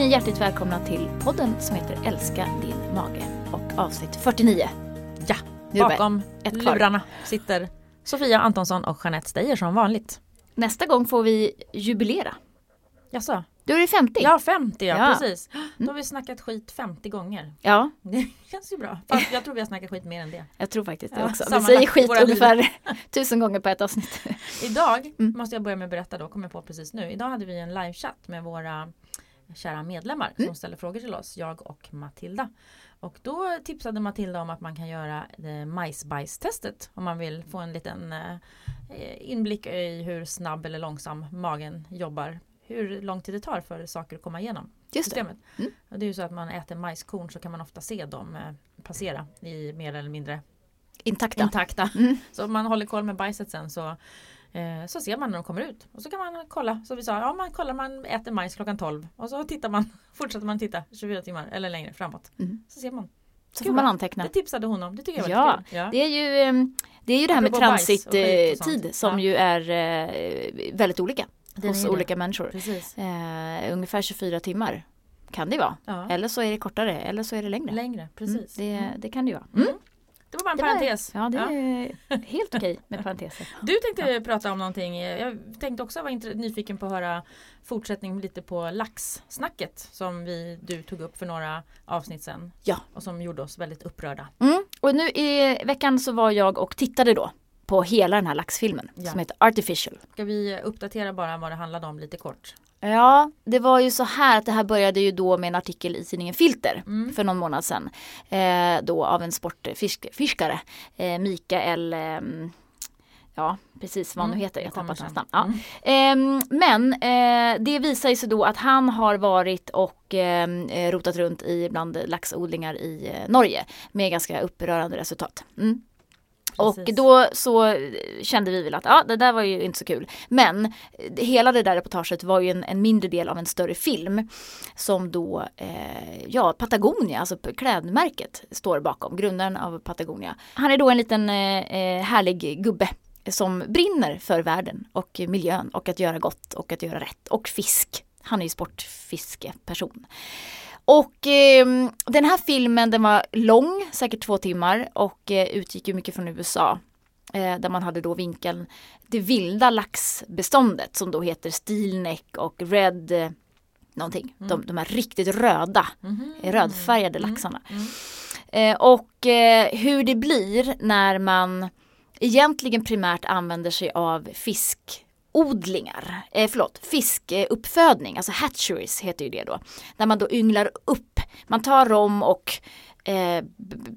ni hjärtligt välkomna till podden som heter Älska din mage och avsnitt 49. Ja, Nu bakom ett lurarna sitter Sofia Antonsson och Jeanette Steyer som vanligt. Nästa gång får vi jubilera. Jaså? Då är det 50. Ja, 50 ja, Ja. precis. Då har vi snackat skit 50 gånger. ja, Det känns ju bra. Fast jag tror vi har snackat skit mer än det. jag tror faktiskt det Ja, också. Vi säger skit ungefär tusen gånger på ett avsnitt. Idag Mm. måste jag börja med att berätta då, kommer jag på precis nu. Idag hade vi en livechatt med våra kära medlemmar Mm. som ställer frågor till oss, jag och Matilda. Och då tipsade Matilda om att man kan göra eh, majsbajstestet om man vill få en liten eh, inblick i hur snabb eller långsam magen jobbar. Hur lång tid det tar för saker att komma igenom Just det. systemet. Mm. Och det är ju så att man äter majskorn så kan man ofta se dem eh, passera i mer eller mindre Intakta. intakta. Mm. Så om man håller koll med bajset sen så, så ser man när de kommer ut. Och så kan man kolla. Så vi sa, ja man kollar man äter majs klockan 12 och så tittar man, fortsätter man titta 24 timmar eller längre framåt. Mm. Så ser man. Så får man anteckna. Det tipsade hon om, det tycker jag var Ja, kul. Ja. Det är ju, ehm, det, är ju det här med transittid sånt. som Ja. ju är eh, väldigt olika Den hos det. olika människor. Eh, ungefär 24 timmar kan det vara. Ja. Eller så är det kortare eller så är det längre. Längre, precis. Mm, det, Mm. det kan det ju vara. Mm. Det var bara en Det var- parentes. Ja, det Ja. är helt okej med parenteser. Du tänkte prata om någonting. Jag tänkte också vara nyfiken på att höra fortsättning lite på laxsnacket som vi, du tog upp för några avsnitt sedan. Ja. Och som gjorde oss väldigt upprörda. Mm. Och nu i veckan så var jag och tittade då på hela den här laxfilmen Ja. som heter Artificial. Ska vi uppdatera bara vad det handlade om lite kort? Ja, det var ju så här att det här började ju då med en artikel i tidningen Filter Mm. för någon månad sedan. Eh, då av en sportfiskare, eh, Mikael, ehm, ja precis vad han nu Mm, heter, det jag tappade hans namn. Ja. Ehm, men eh, det visar ju sig då att han har varit och ehm, eh, rotat runt i bland laxodlingar i eh, Norge med ganska upprörande resultat. Mm. Och Precis. då så eh, kände vi väl att ja, det där var ju inte så kul. Men eh, hela det där reportaget var ju en, en mindre del av en större film som då, eh, ja, Patagonia, alltså klädmärket, står bakom, grundaren av Patagonia. Han är då en liten eh, eh, härlig gubbe som brinner för världen och miljön och att göra gott och att göra rätt och fisk. Han är ju sportfiskeperson. Och eh, den här filmen den var lång, säkert två timmar och eh, utgick ju mycket från USA. Eh, där man hade då vinkeln det vilda laxbeståndet som då heter steelneck och red eh, någonting. De, de här riktigt röda, Mhm. rödfärgade Mm. laxarna. Mm. Eh, och eh, hur det blir när man egentligen primärt använder sig av fiskodlingar, eh, förlåt, fiskuppfödning, alltså hatcheries heter ju det då. Där man då ynglar upp, man tar rom och eh,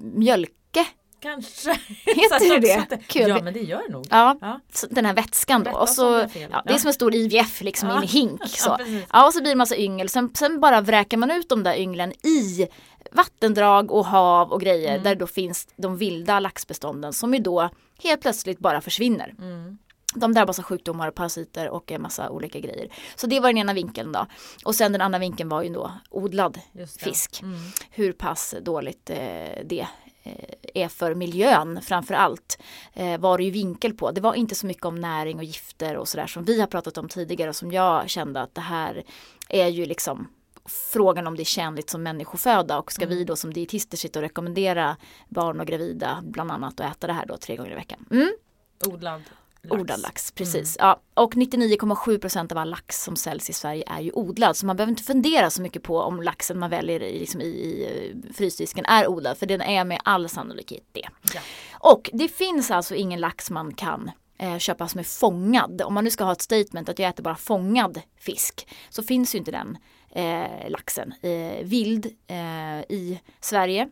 mjölke, Kanske. heter det det? Kul. Ja men det gör det nog. Ja, Ja. den här vätskan då. Och så, ja, det är som en stor IVF liksom Ja. i en hink. Så. Ja, och så blir det massa yngel. Sen, sen bara vräker man ut de där ynglen i vattendrag och hav och grejer Mm. där då finns de vilda laxbestånden som ju då helt plötsligt bara försvinner. Mm. De drabbas av sjukdomar och parasiter och en massa olika grejer. Så det var den ena vinkeln då. Och sen den andra vinkeln var ju då odlad fisk. Mm. Hur pass dåligt eh, det eh, är för miljön framför allt. Eh, var det ju vinkel på. Det var inte så mycket om näring och gifter och sådär som vi har pratat om tidigare och som jag kände att det här är ju liksom frågan om det är tjänligt som människoföda och ska vi då som dietister sitta och rekommendera barn och gravida bland annat att äta det här då tre gånger i veckan. Mm. Odlad. Odlad lax, precis. Ja. Och 99,7% av all lax som säljs i Sverige är ju odlad. Så man behöver inte fundera så mycket på om laxen man väljer i, liksom i, i eh, frysdisken är odlad. För den är med all sannolikhet det. Ja. Och det finns alltså ingen lax man kan eh, köpa som är fångad. Om man nu ska ha ett statement att jag äter bara fångad fisk. Så finns ju inte den eh, laxen eh, vild eh, i Sverige.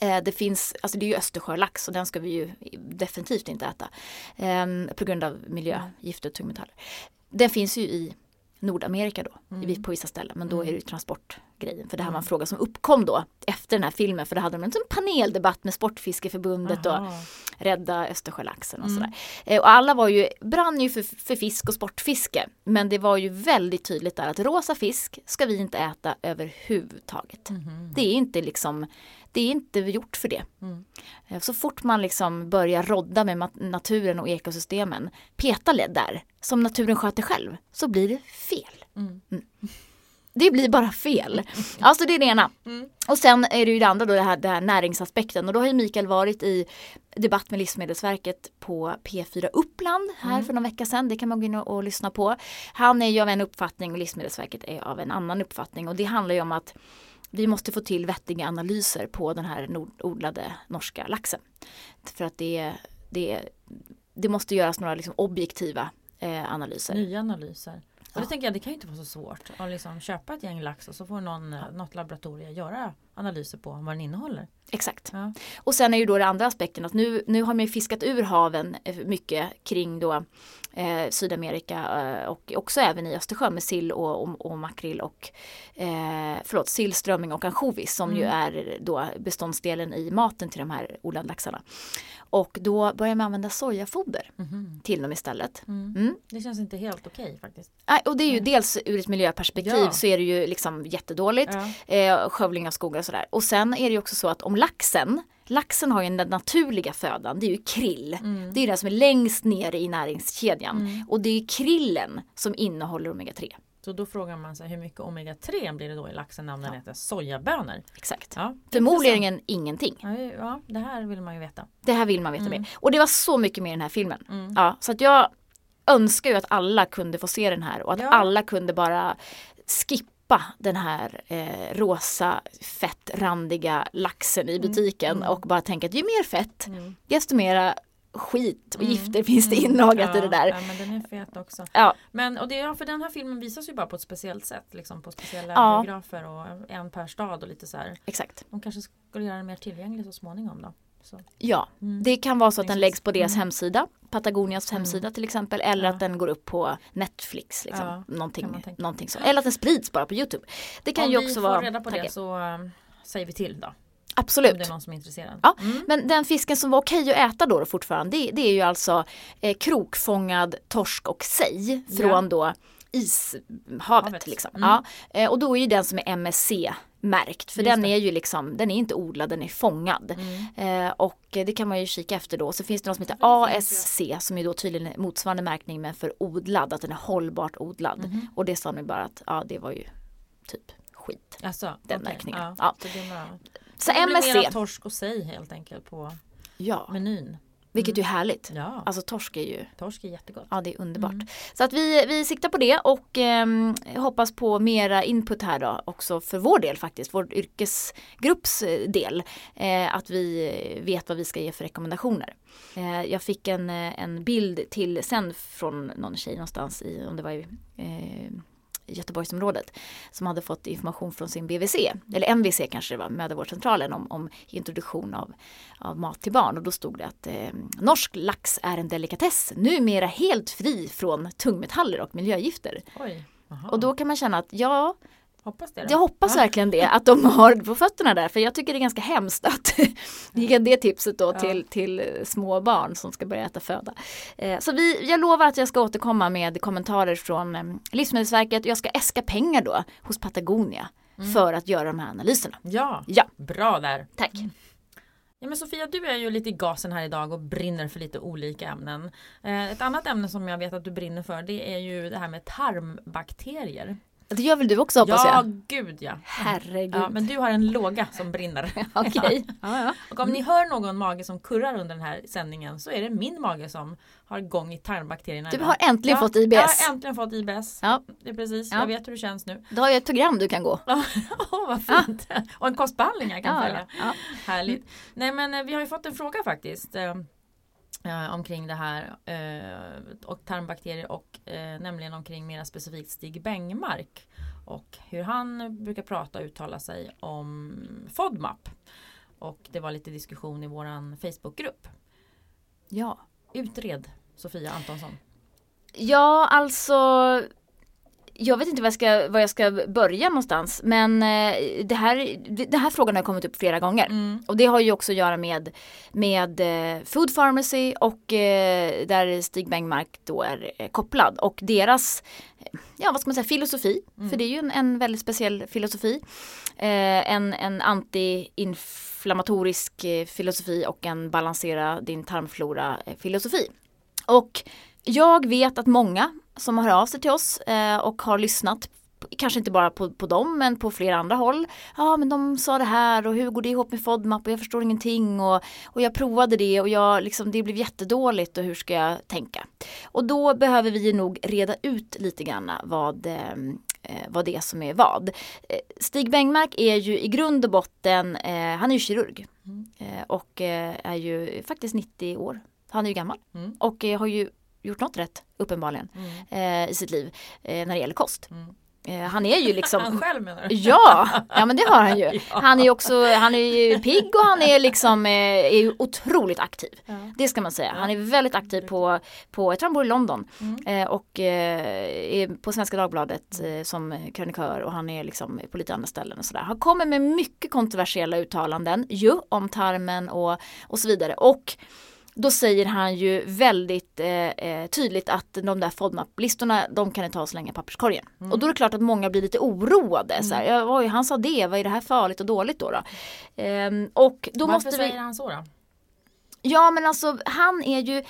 Eh, Det finns, alltså det är ju Östersjölax och den ska vi ju definitivt inte äta. ehm, på grund av miljögifter och tungmetaller. Den finns ju i Nordamerika då, i- på vissa ställen. Men då är det ju transportgrejen. För det här var en fråga som uppkom då efter den här filmen. För då hade de en paneldebatt med Sportfiskeförbundet och Aha. rädda Östersjölaxen och sådär. Eh, Och alla var ju, brann ju för, för fisk och sportfiske. Men det var ju väldigt tydligt där att rosa fisk ska vi inte äta överhuvudtaget. Det är inte liksom, det är inte gjort för det. Eh, Så fort man liksom börjar rodda med naturen och ekosystemen, peta led där, som naturen sköter själv, så blir det fel. Mm. Mm. Det blir bara fel. Alltså det är det ena. Mm. Och sen är det ju det andra då, det här, det här näringsaspekten. Och då har ju Mikael varit i debatt med Livsmedelsverket på P4 Uppland här Mm. för någon vecka sedan. Det kan man gå in och, och lyssna på. Han är ju av en uppfattning och Livsmedelsverket är av en annan uppfattning. Och det handlar ju om att vi måste få till vettiga analyser på den här nordodlade norska laxen. För att det, det, det måste göras några liksom objektiva eh, analyser. Nya analyser. Och Ja. det tänker jag, det kan ju inte vara så svårt att liksom köpa ett gäng lax och så får någon, eh, något laboratorium göra analyser på vad den innehåller. Exakt. Ja. Och sen är ju då det andra aspekten att nu, nu har man ju fiskat ur haven eh, mycket kring då eh, Sydamerika eh, och också även i Östersjön med sill och, och, och makrill och eh, förlåt, sill, strömming och ansjovis som ju Mm. är då beståndsdelen i maten till de här odlade laxarna. Och då börjar man använda sojafoder Mhm. till dem istället. Mm. Mm. Det känns inte helt okej faktiskt. Nej, Och det är ju Mm. dels ur ett miljöperspektiv Ja. så är det ju liksom jättedåligt. Ja. eh, skövling av skogar sådär. Och sen är det ju också så att om laxen, laxen har ju den naturliga födan, det är ju krill. Mm. Det är den som är längst ner i näringskedjan. Mm. Och det är krillen som innehåller omega-3. Så då frågar man sig hur mycket omega-3 blir det då i laxen när den heter sojabönor? Exakt. Ja, Förmodligen ingenting. Ja, ja, det här vill man ju veta. Det här vill man veta Mm. mer. Och det var så mycket med i den här filmen. Mm. Ja, så att jag önskar ju att alla kunde få se den här och att Ja. alla kunde bara skippa den här eh, rosa fettrandiga laxen i butiken mm. och bara tänka att ju mer fett Mm. desto mera skit och Mm. gifter finns det Mm. inlagat i Ja, det där. Ja, men den är fet också. Ja, Men och det, ja, för den här filmen visas ju bara på ett speciellt sätt. Liksom på speciella Ja. biografer och en per stad och lite så här. exakt. De kanske skulle göra den mer tillgänglig så småningom då. Så. Ja, Mm. det kan vara så att den läggs på deras Mm. hemsida, Patagonias Mm. hemsida till exempel, eller Ja. att den går upp på Netflix. Liksom. Ja, någonting, någonting så. Eller att den sprids bara på Youtube. Det kan Om ju vi också får vara reda på tanken. det så um, säger vi till då. Om Absolut. det är någon som är intresserad. Ja, Mm. Men den fisken som var okej att äta då, då fortfarande, det, det är ju alltså eh, krokfångad torsk och sej från då ishavet. Havet. Liksom. Mm. Ja, eh, och då är ju den som är MSC-märkt, för Just den är ju liksom, den är inte odlad, den är fångad. Mm. Eh, och det kan man ju kika efter då. Så finns det något som heter ASC som är då tydligen motsvarande märkning men för odlad, att den är hållbart odlad. Mhm. Och det sa de bara att ja, det var ju typ skit. Alltså, Den okej. märkningen. Ja. Ja. Så det. Så det blir MSC, mera torsk och sej helt enkelt på ja, menyn. Vilket ju är härligt. Ja, Alltså torsk är ju torsk är jättegott. Ja det är underbart. Mm. Så att vi, vi siktar på det och ehm, hoppas på mera input här då också för vår del faktiskt, vår yrkesgrupps eh, del. Eh, att vi vet vad vi ska ge för rekommendationer. Eh, jag fick en, eh, en bild till sen från någon tjej någonstans i, om det var eh, i Göteborgsområdet som hade fått information från sin BVC, eller MVC kanske det var, mödravårdscentralen om, om introduktion av, av mat till barn och då stod det att eh, norsk lax är en delikatess, numera helt fri från tungmetaller och miljögifter. Oj. Och då kan man känna att ja, Hoppas det då. jag hoppas Ja. verkligen det, att de har på fötterna där, för jag tycker det är ganska hemskt att ge det tipset då Ja. till, till eh, små barn som ska börja äta föda. Eh, Så vi, jag lovar att jag ska återkomma med kommentarer från eh, Livsmedelsverket jag ska äska pengar då hos Patagonia Mm. för att göra de här analyserna. Ja, Ja, bra där. tack. Ja men Sofia, du är ju lite i gasen här idag och brinner för lite olika ämnen. Ett annat ämne som jag vet att du brinner för det är ju det här med tarmbakterier. Det gör väl du också hoppas ja, jag? gud ja. Herregud. Ja, men du har en låga som brinner. Okej. Ja, ja. Och om ni hör någon mage som kurrar under den här sändningen så är det min mage som har igång i tarmbakterierna. Du har äntligen fått IBS. Jag har äntligen fått IBS. Ja. Det är precis, Ja. jag vet hur det känns nu. Då har jag ett program du kan gå. Åh vad fint! Och en kostbehandling jag kan Ja, följa. ja. Härligt. Nej men eh, vi har ju fått en fråga faktiskt. Eh, omkring det här eh, och tarmbakterier och eh, nämligen omkring mera specifikt Stig Bengmark och hur han brukar prata och uttala sig om FODMAP. Och det var lite diskussion i våran Facebookgrupp. ja. Utred Sofia Antonsson. Ja, alltså jag vet inte var jag ska, var jag ska börja någonstans men eh, det här, den här frågan har kommit upp flera gånger. Mm. Och det har ju också att göra med, med eh, Food Pharmacy och eh, där Stig Bengmark då är kopplad och deras ja vad ska man säga, filosofi. Mm. För det är ju en, en väldigt speciell filosofi. Eh, en, en anti-inflammatorisk filosofi och en balansera din tarmflora filosofi. Och jag vet att många som hör av sig till oss eh, och har lyssnat kanske inte bara på, på dem men på flera andra håll. Ja men de sa det här och hur går det ihop med FODMAP och jag förstår ingenting och, och jag provade det och jag, liksom, det blev jättedåligt och hur ska jag tänka? Och då behöver vi nog reda ut lite grann vad ehm, eh, vad det är som är vad. Eh, Stig Bengmark är ju i grund och botten, eh, han är ju kirurg mm. eh, och eh, är ju faktiskt 90 år. Han är ju gammal mm. och eh, har ju gjort något rätt uppenbarligen mm. i sitt liv när det gäller kost. Mm. Eh, han är ju liksom Han själv menar du? Ja, ja men det har han ju. Han är också, han är ju pigg och han är liksom eh, är ju otroligt aktiv. Ja. Det ska man säga. Han är väldigt aktiv på, på jag tror han bor i London mm. Eh, och är på Svenska Dagbladet som krönikör och han är liksom på lite andra ställen och sådär. Han kommer med mycket kontroversiella uttalanden ju om tarmen och, och så vidare. Och då säger han ju väldigt eh, eh, tydligt att de där FODMAP-listorna de kan ni ta och slänga papperskorgen. Mm. Och då är det klart att många blir lite oroade. Mm. Så här, mm. Oj, han sa det, vad är det här farligt och dåligt då? då? Ehm, och då Varför måste säger vi... han så då? Ja men alltså han är ju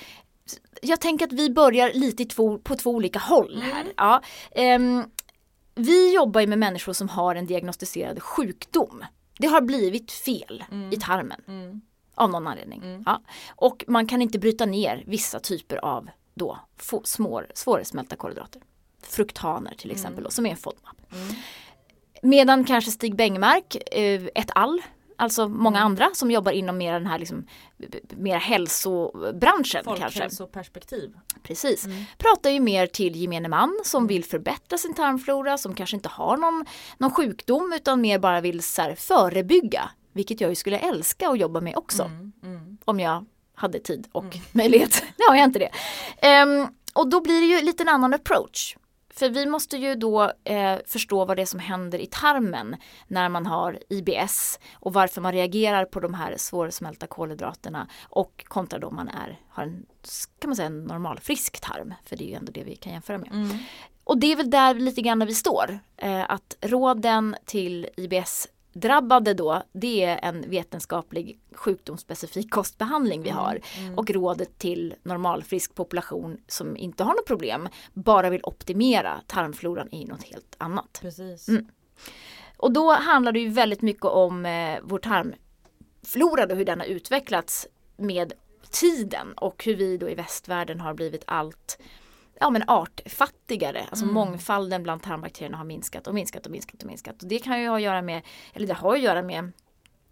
jag tänker att vi börjar lite två, på två olika håll här. Mm. Ja, um, vi jobbar ju med människor som har en diagnostiserad sjukdom. Det har blivit fel mm. i tarmen. Mm. Av någon anledning. Mm. Ja. Och man kan inte bryta ner vissa typer av då små, svårsmälta kolhydrater. Fruktaner till exempel mm. då, som är en FODMAP. Mm. Medan kanske Stig Bengmark, eh, ett all, alltså många mm. andra som jobbar inom mer den här liksom, mer hälsobranschen. Folkhälsoperspektiv. Precis. Mm. Pratar ju mer till gemene man som mm. vill förbättra sin tarmflora, som kanske inte har någon, någon sjukdom utan mer bara vill så här, förebygga vilket jag ju skulle älska att jobba med också. Mm, mm. Om jag hade tid och mm. möjlighet. Nu har jag inte det. Um, och då blir det ju lite en annan approach. För vi måste ju då eh, förstå vad det är som händer i tarmen när man har IBS och varför man reagerar på de här svårsmälta kolhydraterna och kontra då man är, har en, kan man säga, en normal frisk tarm. För det är ju ändå det vi kan jämföra med. Mm. Och det är väl där lite grann vi står. Eh, att råden till IBS drabbade då, det är en vetenskaplig sjukdomsspecifik kostbehandling vi mm, har. Mm. Och rådet till normalfrisk population som inte har något problem, bara vill optimera tarmfloran är något helt annat. Precis. Mm. Och då handlar det ju väldigt mycket om eh, vår tarmflora och hur den har utvecklats med tiden och hur vi då i västvärlden har blivit allt ja, men artfattigare. Alltså mm. mångfalden bland tarmbakterierna har minskat och minskat och minskat och minskat. Och det kan ju ha att göra med, eller det har att göra med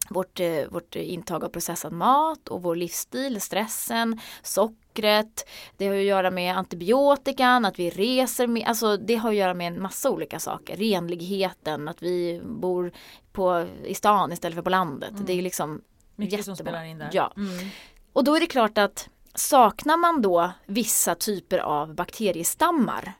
vårt, eh, vårt intag av processad mat och vår livsstil, stressen, sockret. Det har att göra med antibiotikan, att vi reser med, alltså det har att göra med en massa olika saker. Renligheten, att vi bor på, i stan istället för på landet. Mm. Det är liksom Mycket som spelar in där. Ja. Mm. Och då är det klart att saknar man då vissa typer av bakteriestammar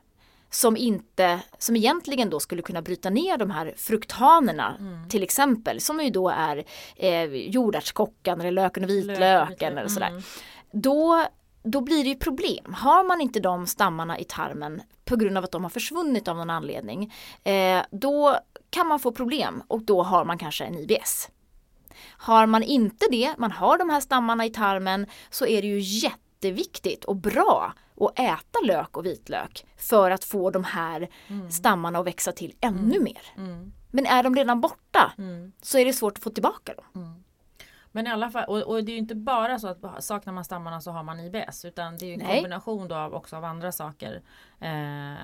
som inte, som egentligen då skulle kunna bryta ner de här fruktanerna mm. till exempel som ju då är eh, jordärtskockan eller löken och vitlöken eller sådär. Mm. Då, då blir det ju problem. Har man inte de stammarna i tarmen på grund av att de har försvunnit av någon anledning eh, då kan man få problem och då har man kanske en IBS. Har man inte det, man har de här stammarna i tarmen, så är det ju jätteviktigt och bra att äta lök och vitlök för att få de här mm. stammarna att växa till ännu mm. mer. Mm. Men är de redan borta mm. så är det svårt att få tillbaka dem. Mm. Men i alla fall, och, och, det är ju inte bara så att saknar man stammarna så har man IBS utan det är ju en Nej. kombination då av, också av andra saker. Eh,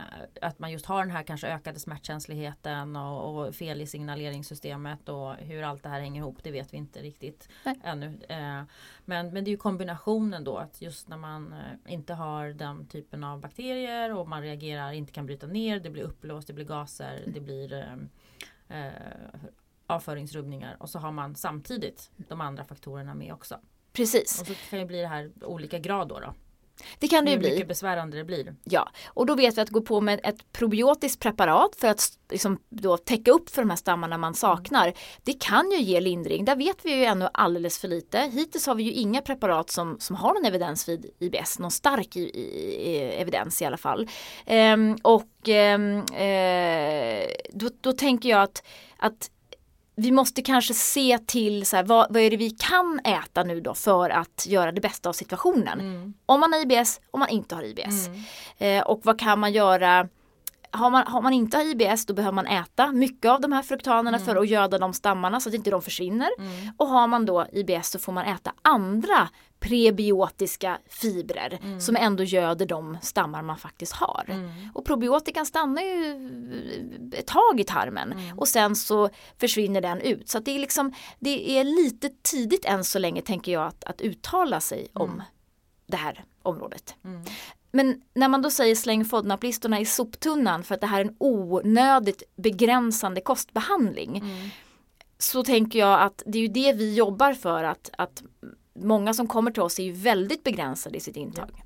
att man just har den här kanske ökade smärtkänsligheten och, och, fel i signaleringssystemet och hur allt det här hänger ihop det vet vi inte riktigt Nej. ännu. Eh, men, men det är ju kombinationen då att just när man eh, inte har den typen av bakterier och man reagerar, inte kan bryta ner, det blir upplåst, det blir gaser, mm. det blir eh, avföringsrubbningar och så har man samtidigt de andra faktorerna med också. Precis. Och så kan det bli det här olika grad då. då. Det kan det ju bli. Mycket besvärande det blir. Ja, och då vet vi att gå på med ett probiotiskt preparat för att liksom då täcka upp för de här stammarna man saknar. Det kan ju ge lindring, där vet vi ju ännu alldeles för lite. Hittills har vi ju inga preparat som, som har någon evidens vid IBS, någon stark i, i, evidens i alla fall. Ehm, och ehm, eh, då, då tänker jag att, att vi måste kanske se till så här, vad, vad är det vi kan äta nu då för att göra det bästa av situationen. Mm. Om man har IBS, om man inte har IBS. Mm. Eh, och vad kan man göra har man, har man inte IBS då behöver man äta mycket av de här fruktanerna Mm. för att göda de stammarna så att inte de försvinner. Mm. Och har man då IBS så får man äta andra prebiotiska fibrer Mm. som ändå göder de stammar man faktiskt har. Mm. Och probiotikan stannar ju ett tag i tarmen Mm. och sen så försvinner den ut. Så det är liksom det är lite tidigt än så länge tänker jag att, att uttala sig om Mm. det här området. Men när man då säger släng FODMAP-listorna i soptunnan för att det här är en onödigt begränsande kostbehandling Mm. så tänker jag att det är ju det vi jobbar för att, att många som kommer till oss är ju väldigt begränsade i sitt intag.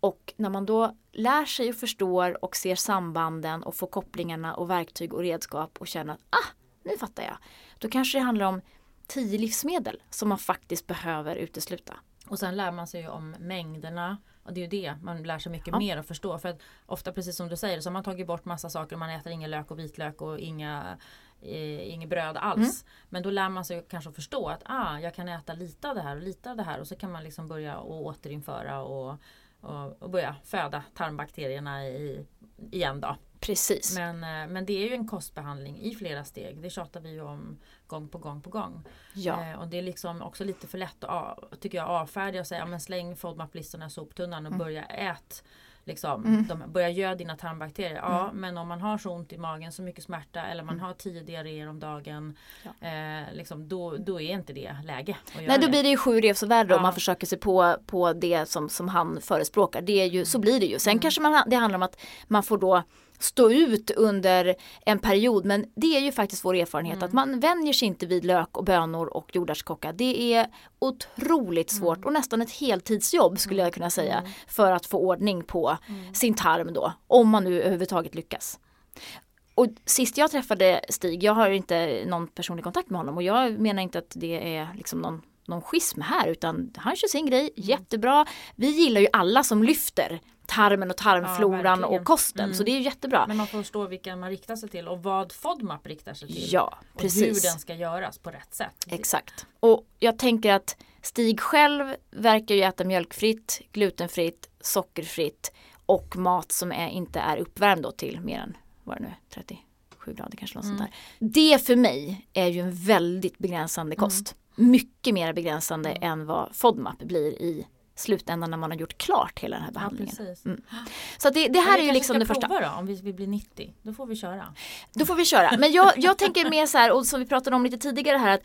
Och när man då lär sig och förstår och ser sambanden och får kopplingarna och verktyg och redskap och känner att ah, nu fattar jag. Då kanske det handlar om tio livsmedel som man faktiskt behöver utesluta. Och sen lär man sig om mängderna och det är ju det man lär sig mycket Ja. mer och förstå. För att ofta precis som du säger så har man tagit bort massa saker. Man äter ingen lök och vitlök och inga, eh, inget bröd alls. Mm. Men då lär man sig kanske att förstå att ah, jag kan äta lite av det här och lite av det här. Och så kan man liksom börja och återinföra och, och, och börja föda tarmbakterierna i, igen då. Precis. Men, eh, men det är ju en kostbehandling i flera steg. Det tjatar vi om gång på gång på gång. Ja. Eh, och det är liksom också lite för lätt att tycker jag avfärda och säga ja, men släng FODMAP-listorna i soptunnan och Mm. börja ät. Liksom, Mm. de, börja göra dina tarmbakterier. Ja Mm. men om man har så ont i magen, så mycket smärta eller man Mm. har tio diarréer om dagen. Ja. Eh, liksom, då, då är inte det läge Nej då blir det ju sju resor värre om Ja. man försöker sig på, på det som, som han förespråkar. Det är ju, så blir det ju. Sen Mm. kanske man, det handlar om att man får då stå ut under en period men det är ju faktiskt vår erfarenhet Mm. att man vänjer sig inte vid lök och bönor och jordärtskocka. Det är otroligt svårt och nästan ett heltidsjobb skulle jag kunna säga Mm. för att få ordning på Mm. sin tarm då om man nu överhuvudtaget lyckas. Och sist jag träffade Stig, jag har inte någon personlig kontakt med honom och jag menar inte att det är liksom någon, någon schism här utan han kör sin grej jättebra. Vi gillar ju alla som lyfter tarmen och tarmfloran verkligen. och kosten Mm. så det är ju jättebra. Men man får förstå vilka man riktar sig till och vad FODMAP riktar sig till. Ja, och hur precis. den ska göras på rätt sätt. Exakt. Och jag tänker att Stig själv verkar ju äta mjölkfritt, glutenfritt, sockerfritt och mat som är, inte är uppvärmd då till mer än, vad det nu, 37 grader kanske något sånt Mm. där. Det för mig är ju en väldigt begränsande kost. Mycket mer begränsande Mm. än vad FODMAP blir i slutändan när man har gjort klart hela den här Ja, behandlingen. precis. Mm. Så det, det här vi är ju liksom det första. prova då om vi vill bli 90. Då får vi köra. Då får vi köra. Men jag, jag tänker mer så här, och som vi pratade om lite tidigare här, att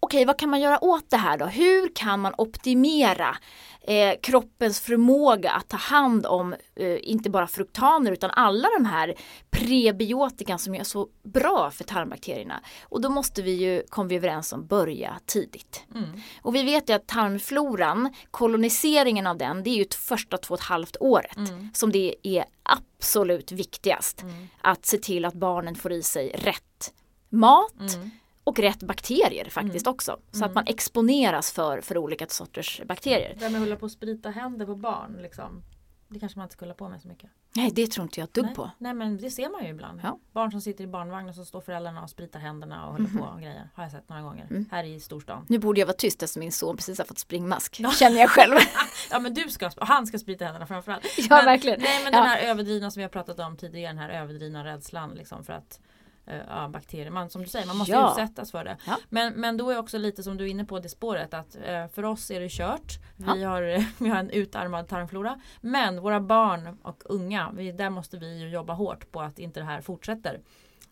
okej vad kan man göra åt det här då? Hur kan man optimera eh, kroppens förmåga att ta hand om eh, inte bara fruktaner utan alla de här prebiotikan som är så bra för tarmbakterierna. Och då måste vi ju, kom vi överens om, börja tidigt. Mm. Och vi vet ju att tarmfloran, koloniseringen av den, det är ju första två och ett halvt året Mm. som det är absolut viktigast Mm. att se till att barnen får i sig rätt mat Mm. Och rätt bakterier faktiskt också. Så att Mm. man exponeras för, för olika sorters bakterier. Det med att hålla på och sprita händer på barn. Liksom. Det kanske man inte ska hålla på med så mycket. Nej, det tror inte jag ett dugg Nej. på. Nej men det ser man ju ibland. Ja. Barn som sitter i barnvagn och så står föräldrarna och spritar händerna och håller Mhm. på och grejer. Har jag sett några gånger. Mm. Här i storstan. Nu borde jag vara tyst eftersom min son precis har fått springmask. Känner jag själv. Ja men du ska, och han ska sprita händerna framförallt. ja, Men- verkligen. Nej men Ja. den här överdrivna som vi har pratat om tidigare. Den här överdrivna rädslan liksom för att eh, ja, bakterier, man, som du säger, man måste Ja. utsättas för det. Ja. Men, men då är också lite som du är inne på det spåret att eh, för oss är det kört. Ja. Vi, har, vi har en utarmad tarmflora. Men våra barn och unga, vi, där måste vi jobba hårt på att inte det här fortsätter.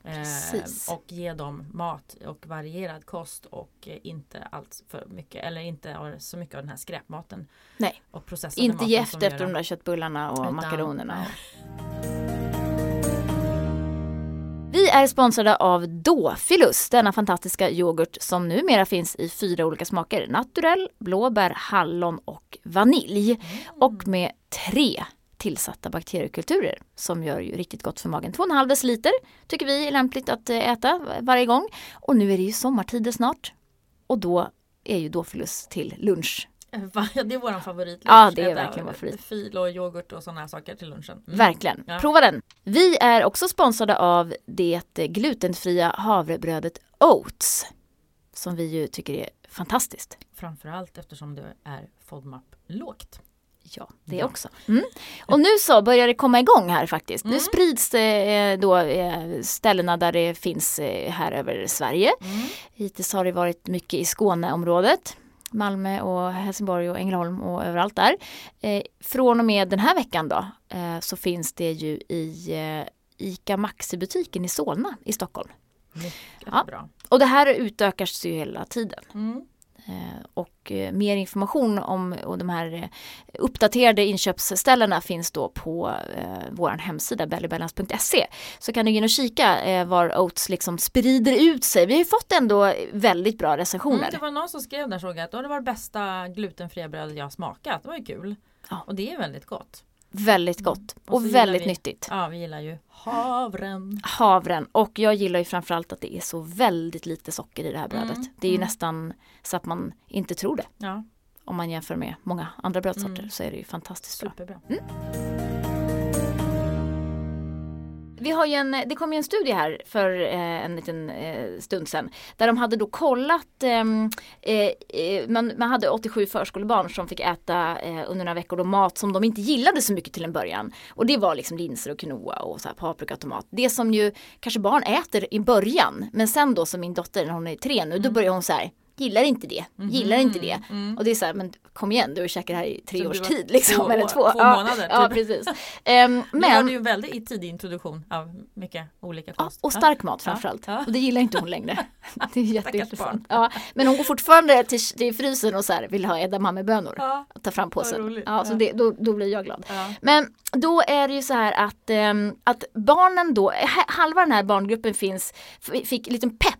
Eh, och ge dem mat och varierad kost och eh, inte allt för mycket eller inte så mycket av den här skräpmaten. Nej. Och Inte ge efter de där köttbullarna och Utan- makaronerna. nej. Vi är sponsrade av Dåfilus, denna fantastiska yoghurt som numera finns i fyra olika smaker. Naturell, blåbär, hallon och vanilj. Mm. Och med tre tillsatta bakteriekulturer som gör ju riktigt gott för magen. 2,5 deciliter tycker vi är lämpligt att eh, äta varje gång. Och nu är det ju sommartider snart. Och då är ju Dåfilus till lunch. Det är våran favorit. Ja, det är Äta verkligen vår favorit. Fil och yoghurt och sådana saker till lunchen. Mm. Verkligen. Ja. Prova den. Vi är också sponsrade av det glutenfria havrebrödet Oats. Som vi ju tycker är fantastiskt. Framförallt eftersom det är FODMAP lågt. Ja, det Ja. också. Mm. Och nu så börjar det komma igång här faktiskt. Nu Mm. sprids det eh, då eh, ställena där det finns eh, här över Sverige. Mm. Hittills har det varit mycket i Skåneområdet. Malmö och Helsingborg och Ängelholm och överallt där. Eh, från och med den här veckan då eh, så finns det ju i eh, ICA Maxi-butiken i Solna i Stockholm. Mycket Ja. bra. Och det här utökas ju hela tiden. Mm. Eh, Och eh, mer information om och de här eh, uppdaterade inköpsställena finns då på eh, vår hemsida bellybellans.se. Så kan du gå in och kika eh, var Oats liksom sprider ut sig. Vi har ju fått ändå väldigt bra recensioner. Mm, det var någon som skrev där såg jag att "Åh, det var det bästa glutenfria brödet jag smakat. Det var ju kul. Ja. Och det är väldigt gott. Väldigt gott Och och, väldigt vi- nyttigt. Ja, vi gillar ju havren. Havren och jag gillar ju framförallt att det är så väldigt lite socker i det här brödet. Mm, Det är ju mm. nästan så att man inte tror det. Ja, Om man jämför med många andra brödsorter Mm. så är det ju fantastiskt bra. Vi har ju en, det kom ju en studie här för eh, en liten eh, stund sedan. Där de hade då kollat, ehm, eh, man, man hade 87 förskolebarn som fick äta under några veckor då mat som de inte gillade så mycket till en början. Och det var liksom linser och quinoa och så här paprika och tomat. Det som ju kanske barn äter i början. Men sen då som min dotter när hon är tre nu, då börjar hon så här Gillar inte det, gillar inte det. Mm. Och det är så här, men kom igen du har käkat det här i tre Så års tid liksom. två eller två, två ja, månader, Ja, typ. precis. Ehm, Men du hade ju en väldigt tidig introduktion av mycket olika Ja, kost. och stark mat framförallt. Ja. Och det gillar inte hon längre. Det är jätteintressant. Ja, men hon går fortfarande till, till frysen och så här, vill ha edamamebönor. Ja. Ta fram påsen. Ja, så Ja. det, då, då blir jag glad. Ja. Men då är det ju så här att, ehm, att barnen då, ha- halva den här barngruppen finns, fick en liten pepp.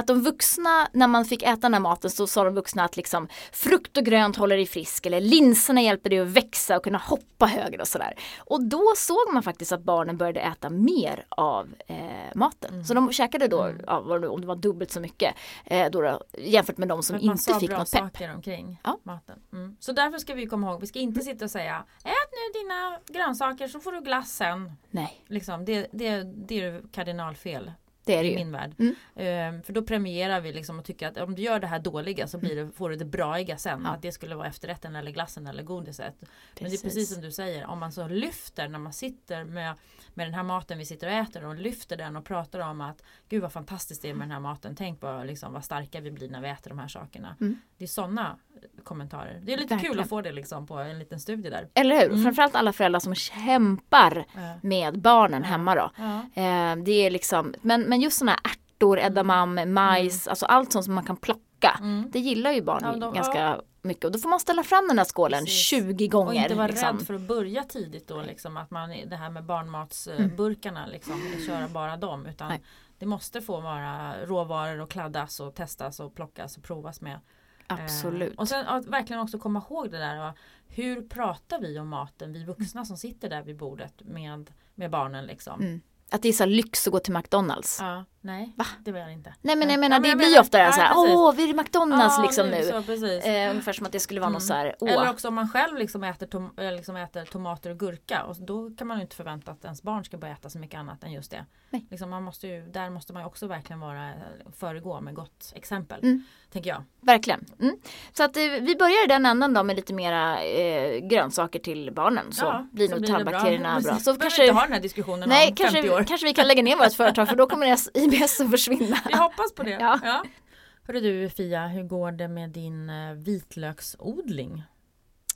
Att de vuxna, när man fick äta den här maten så sa de vuxna att liksom frukt och grönt håller dig frisk eller linserna hjälper dig att växa och kunna hoppa högre och sådär. Och då såg man faktiskt att barnen började äta mer av eh, maten. Så de käkade då, ja, det nu- om det var dubbelt så mycket eh, då, då, jämfört med de som man inte fick något pepp. saker omkring Ja. maten. Mm. Så därför ska vi komma ihåg, vi ska inte sitta och säga Ät nu dina grönsaker så får du glass sen. Nej, Liksom, det, det, det är kardinalfel det är det i ju. min värld. Mm. Ehm, för då premierar vi liksom och tycker att om du gör det här dåliga så blir det, får du det braiga sen. Ja. Att det skulle vara efterrätten eller glassen eller godiset. Men det är precis som du säger, om man så lyfter när man sitter med, med den här maten vi sitter och äter och lyfter den och pratar om att Gud vad fantastiskt det är med den här maten. Tänk på liksom, vad starka vi blir när vi äter de här sakerna. Mm. Det är sådana kommentarer. Det är lite kul Verkligen. att få det liksom på en liten studie där. Eller hur? Mm. Framförallt alla föräldrar som kämpar Ja. med barnen hemma då. Ja. Eh, det är liksom, men, men just sådana här ärtor, edamame, majs, alltså allt sånt som man kan plocka. Mm. Det gillar ju barn Ja, de- ganska mycket och då får man ställa fram den här skålen Precis. 20 gånger. Och inte vara liksom. rädd för att börja tidigt då liksom att man det här med barnmatsburkarna liksom köra bara dem utan Nej. det måste få vara råvaror och kladdas och testas och plockas och provas med. Absolut. Eh, och sen att verkligen också komma ihåg det där hur pratar vi om maten vi vuxna som sitter där vid bordet med, med barnen liksom. Mm. Att det är så lyx att gå till McDonalds. Ja, nej, Va? det vill jag inte. Nej men Ja, jag menar men det jag blir menar- ofta det här så här, ja, åh vi är i McDonalds Ja, liksom nu. Så, precis. Eh, ungefär som att det skulle vara något Mm. så här, åh. Eller också om man själv liksom äter, tom, eh, liksom äter tomater och gurka och då kan man ju inte förvänta att ens barn ska börja äta så mycket annat än just det. Nej. Liksom man måste ju, där måste man ju också verkligen vara eh, föregå med gott exempel. Mm. Tänker jag. Verkligen. Mm. Så att eh, vi börjar i den änden då med lite mera eh, grönsaker till barnen så Ja, blir nog blir det tarmbakterierna bra. Precis. Så kanske, inte ha den här diskussionen nej, om 50 kanske, år. kanske vi kan lägga ner vårt företag för då kommer deras IBS att försvinna. Vi hoppas på det. Ja. Ja. Hörru du Fia, hur går det med din eh, vitlöksodling?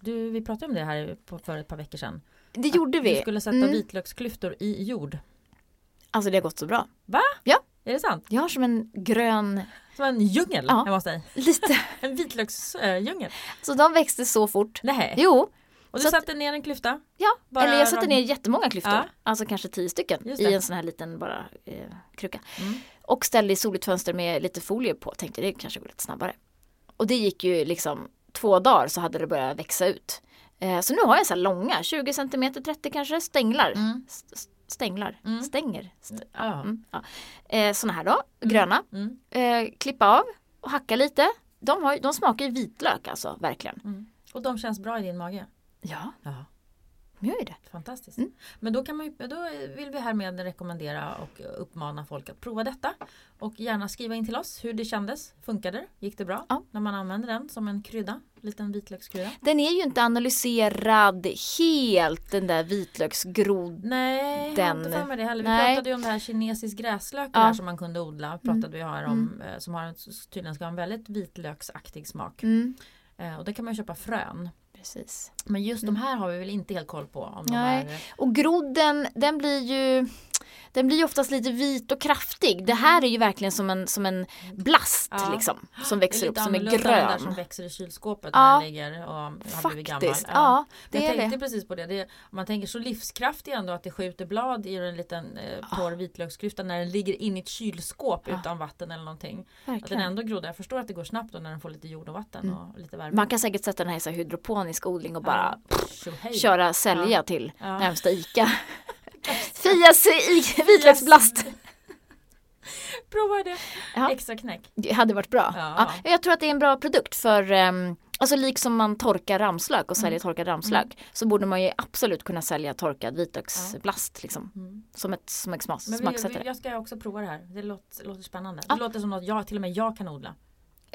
Du, vi pratade om det här för ett par veckor sedan. Det gjorde Du vi. skulle sätta Mm. vitlöksklyftor i jord. Alltså det har gått så bra. Är det sant? Jag har som en grön, Som en djungel Ja. hemma hos dig. lite, En vitlöksdjungel. så de växte så fort. Nej. Jo, Och du så att- satte ner en klyfta? ja. Bara eller jag satte ner jättemånga klyftor. Ja. Alltså kanske tio stycken i en sån här liten bara eh, kruka. Mm. Och ställde i soligt fönster med lite folie på. Tänkte det kanske går lite snabbare. Och det gick ju liksom två dagar så hade det börjat växa ut. Eh, så nu har jag så här långa, 20 cm, 30 kanske, stänglar. Mm. Stänglar, Mm. stänger. St- mm, ja. eh, såna här då, gröna. Mm. Eh, klippa av och hacka lite. De, har, de smakar ju vitlök alltså, verkligen. Och de känns bra i din mage? Ja. Ja. De gör ju det. Fantastiskt. Mm. Men då, kan man ju, då vill vi härmed rekommendera och uppmana folk att prova detta. Och gärna skriva in till oss hur det kändes. Funkade det? Gick det bra? Ja. När man använder den som en krydda. Liten vitlökskrydda. Den är ju inte analyserad helt den där vitlöksgrod. Nej, jag har inte för mig det heller. Vi Nej. pratade ju om det här kinesisk gräslök Ja. där som man kunde odla. Pratade Mm. vi här om. eh, Som har en, tydligen ska ha en väldigt vitlöksaktig smak. Mm. Eh, och det kan man köpa frön. Precis. Men just Mm. de här har vi väl inte helt koll på. Om de Nej. är, Och grodden den blir ju den blir oftast lite vit och kraftig. Det här är ju verkligen som en, som en blast Ja. liksom. Som växer upp som är den där som grön. växer i kylskåpet Ja. när den ligger och har blivit gammal. Faktiskt. Ja, Men det jag är tänkte det. precis på det. det är, man tänker så livskraftig ändå att det skjuter blad i en liten eh, torr vitlöksklyfta när den ligger in i ett kylskåp Ja. utan vatten eller någonting. Att den Verkligen. ändå groddar. Jag förstår att det går snabbt då när den får lite jord och vatten Mm. och lite värme. Man kan säkert sätta den här i så hydroponisk odling och bara ja. Tjohej. köra sälja till Ja. närmsta ICA. Fias vitlöksblast. Prova det. Ja. Extra knäck. Det hade varit bra. Ja. Ja. jag tror att det är en bra produkt för um, Alltså liksom man torkar ramslök och säljer torkad ramslök så borde man ju absolut kunna sälja torkad vitlöksblast liksom. Mm. Som ett, smak, smaksättare. jag ska också prova det här. Det låter, låter spännande. Ja. Det låter som något jag, till och med jag kan odla.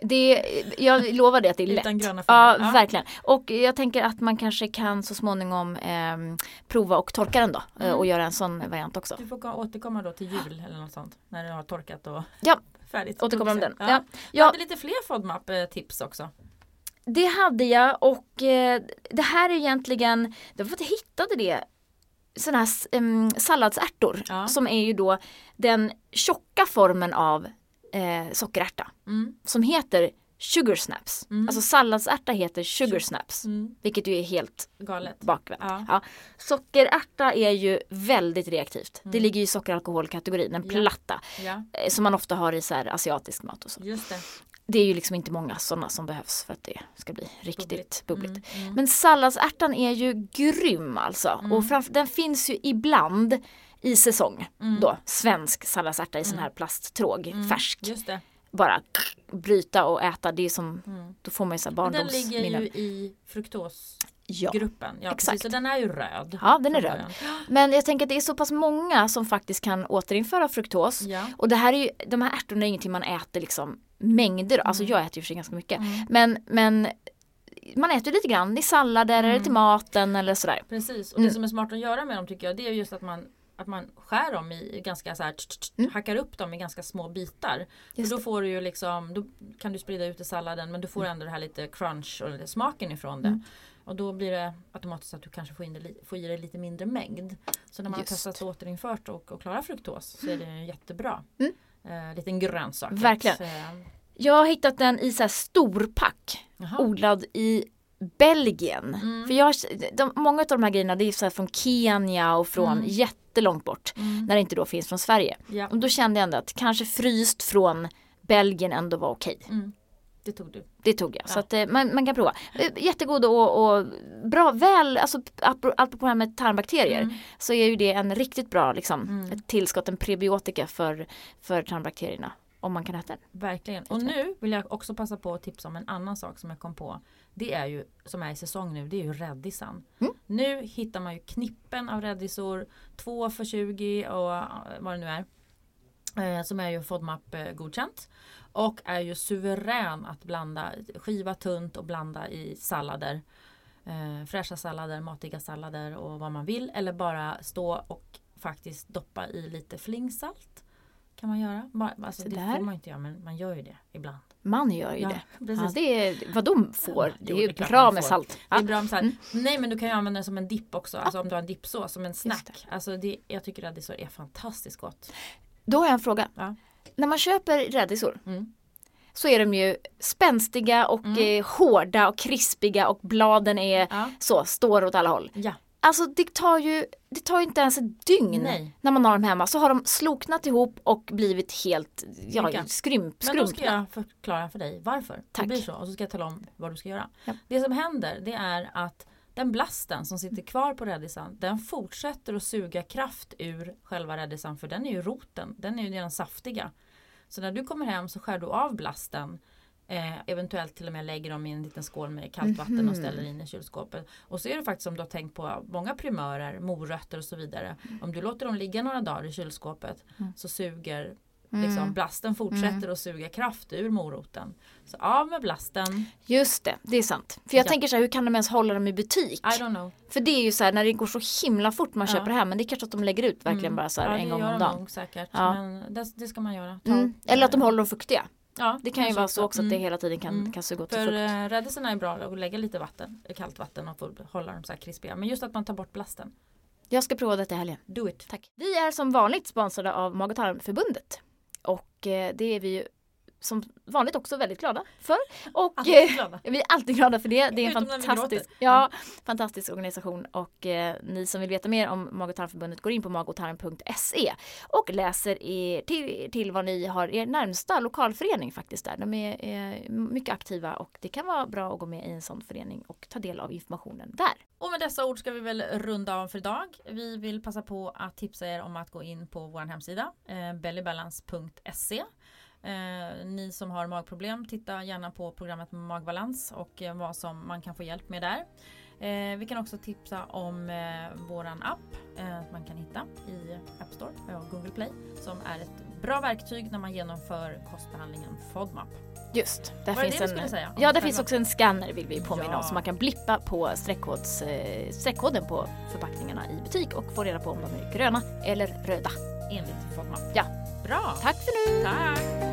Det, jag lovar det att det är lätt. Utan gröna Ja, fingrar. Ja. verkligen. Och jag tänker att man kanske kan så småningom ehm, prova och torka den då eh, Mm. och göra en sån variant också. Du får ko- återkomma då till jul eller något sånt. När det har torkat och Ja, färdigt. återkommer om den. Ja. Ja. Jag Ja, hade lite fler FODMAP-tips också. det hade jag och eh, det här är egentligen, jag har fått hittade det sådana här um, salladsärtor Ja. som är ju då den tjocka formen av eh, sockerärta Mm. som heter sugar snaps. Mm. Alltså salladsärta heter sugar snaps. Mm. Vilket ju är helt Galet. bakvänt. Ja. Ja. Sockerärta är ju väldigt reaktivt. Det Mm. ligger i sockeralkoholkategorin, en Ja. platta. ja, eh, Som man ofta har i så här asiatisk mat och så. just det. Det är ju liksom inte många sådana som behövs för att det ska bli riktigt bubbligt. Mm. Mm. Men salladsärtan är ju grym alltså. Mm. Och framför, den finns ju ibland i säsong. Mm. Då, svensk salladsärta i sån Mm. här plasttråg, Mm. färsk. Bara bryta och äta, det är som, Mm. då får man ju så här Och Den ligger barndomsminnen. ju i Ja. fruktosgruppen. Ja, exakt. precis. Så den är ju röd. ja, den är röd. Men jag tänker att det är så pass många som faktiskt kan återinföra fruktos. Ja. Och det här är ju, de här ärtorna är ingenting man äter liksom mängder, alltså jag äter ju för sig ganska mycket. Mm. Men, men man äter lite grann i sallader eller Mm. till maten eller sådär. Precis. Och Mm. det som är smart att göra med dem tycker jag det är just att man att man skär dem i ganska så här, tsch, tsch, Mm. hackar upp dem i ganska små bitar. Just För då får du ju liksom, då kan du sprida ut i salladen men du får ändå det här lite crunch och lite smaken ifrån det. Mm. Och då blir det automatiskt att du kanske får, in det, får i dig lite mindre mängd. Så när man Just. har testat och återinfört och, och klarar fruktos så är det jättebra. Mm. Eh, liten grönsak. Verkligen. Att, eh, Jag har hittat den i så här storpack, odlad i Belgien. Mm. För jag, de, många av de här grejerna det är så här från Kenya och från Mm. jättelångt bort. Mm. När det inte då finns från Sverige. Ja. Och då kände jag ändå att kanske fryst från Belgien ändå var okej. Mm. Det tog du. Det tog jag. Ja. Så att eh, man, man kan prova. Eh, Jättegod och, och bra, väl, alltså apro- apropå det här med tarmbakterier. Mm. Så är ju det en riktigt bra liksom, Mm. tillskott, en prebiotika för, för tarmbakterierna. Om man kan äta den. Verkligen. Och nu vill jag också passa på att tipsa om en annan sak som jag kom på. Det är ju, som är i säsong nu, det är ju räddisan. Mm. Nu hittar man ju knippen av räddisor, två för 20 och vad det nu är. Eh, som är ju FODMAP eh, godkänt. Och är ju suverän att blanda, skiva tunt och blanda i sallader. Eh, fräscha sallader, matiga sallader och vad man vill. Eller bara stå och faktiskt doppa i lite flingsalt. Kan man göra. Bara- Alltså, Så det får man inte göra men man gör ju det ibland. Man gör ju Ja, det. precis. Ja, det är vad de får. Ja, det är ju det är bra med salt. Det är bra med här, Mm. Nej men du kan ju använda det som en dipp också. Alltså om du har en dippsås som en snack. Alltså det, jag tycker rädisor är fantastiskt gott. Då har jag en fråga. När man köper rädisor Mm. så är de ju spänstiga och Mm. eh, hårda och krispiga och bladen är så, står åt alla håll. Alltså det tar ju, det tar ju inte ens ett dygn Nej. när man har dem hemma. Så har de sloknat ihop och blivit helt ja, skrymp, Men då ska jag förklara för dig varför Tack. det blir så. Och så ska jag tala om vad du ska göra. Ja. Det som händer det är att den blasten som sitter kvar på rädisan den fortsätter att suga kraft ur själva rädisan för den är ju roten. Den är ju den saftiga. Så när du kommer hem så skär du av blasten Eh, eventuellt till och med lägger dem i en liten skål med kallt vatten Mhm. och ställer in i kylskåpet. Och så är det faktiskt om du har tänkt på många primörer, morötter och så vidare. Om du låter dem ligga några dagar i kylskåpet Mm. så suger Mm. liksom, blasten fortsätter Mm. att suga kraft ur moroten. Så av med blasten. Just det, det är sant. För jag Ja. tänker så här, hur kan de ens hålla dem i butik? I don't know. För det är ju så här när det går så himla fort man Ja. köper det här men det är kanske att de lägger ut verkligen Mm. bara så här ja, en det gång gör om de dagen. nog säkert. Ja. Men det, det ska man göra. Mm. Eller att de håller dem fuktiga. Ja, Det kan ju vara så också att det Mm. hela tiden kan, Mm. kan suga åt För fukt. eh, rädissorna är bra att lägga lite vatten, kallt vatten och få hålla dem så här krispiga. Men just att man tar bort blasten. Jag ska prova detta i helgen. Do it. Tack. Vi är som vanligt sponsrade av Mag och tarmförbundet. Och eh, det är vi ju som vanligt också väldigt glada för. Och Alltid eh, glada. vi är alltid glada för det. Det är en Utom fantastisk, gråter. Mm. ja, fantastisk organisation. Och eh, ni som vill veta mer om Mag och tarmförbundet går in på magotarm.se och läser er till, till vad ni har er närmsta lokalförening faktiskt där. De är eh, mycket aktiva och det kan vara bra att gå med i en sån förening och ta del av informationen där. Och med dessa ord ska vi väl runda av för idag. Vi vill passa på att tipsa er om att gå in på vår hemsida eh, bellybalance.se Eh, ni som har magproblem, titta gärna på programmet Magbalans och eh, vad som man kan få hjälp med där. Eh, vi kan också tipsa om eh, våran app eh, som man kan hitta i App Store och Google Play som är ett bra verktyg när man genomför kostbehandlingen FODMAP. Just, där Var finns det en, säga? Ja, där finns också en scanner vill vi påminna Ja. om så man kan blippa på streckkods, eh, streckkoden på förpackningarna i butik och få reda på om de är gröna eller röda. Enligt FODMAP. Ja. Bra! Tack för nu! Tack!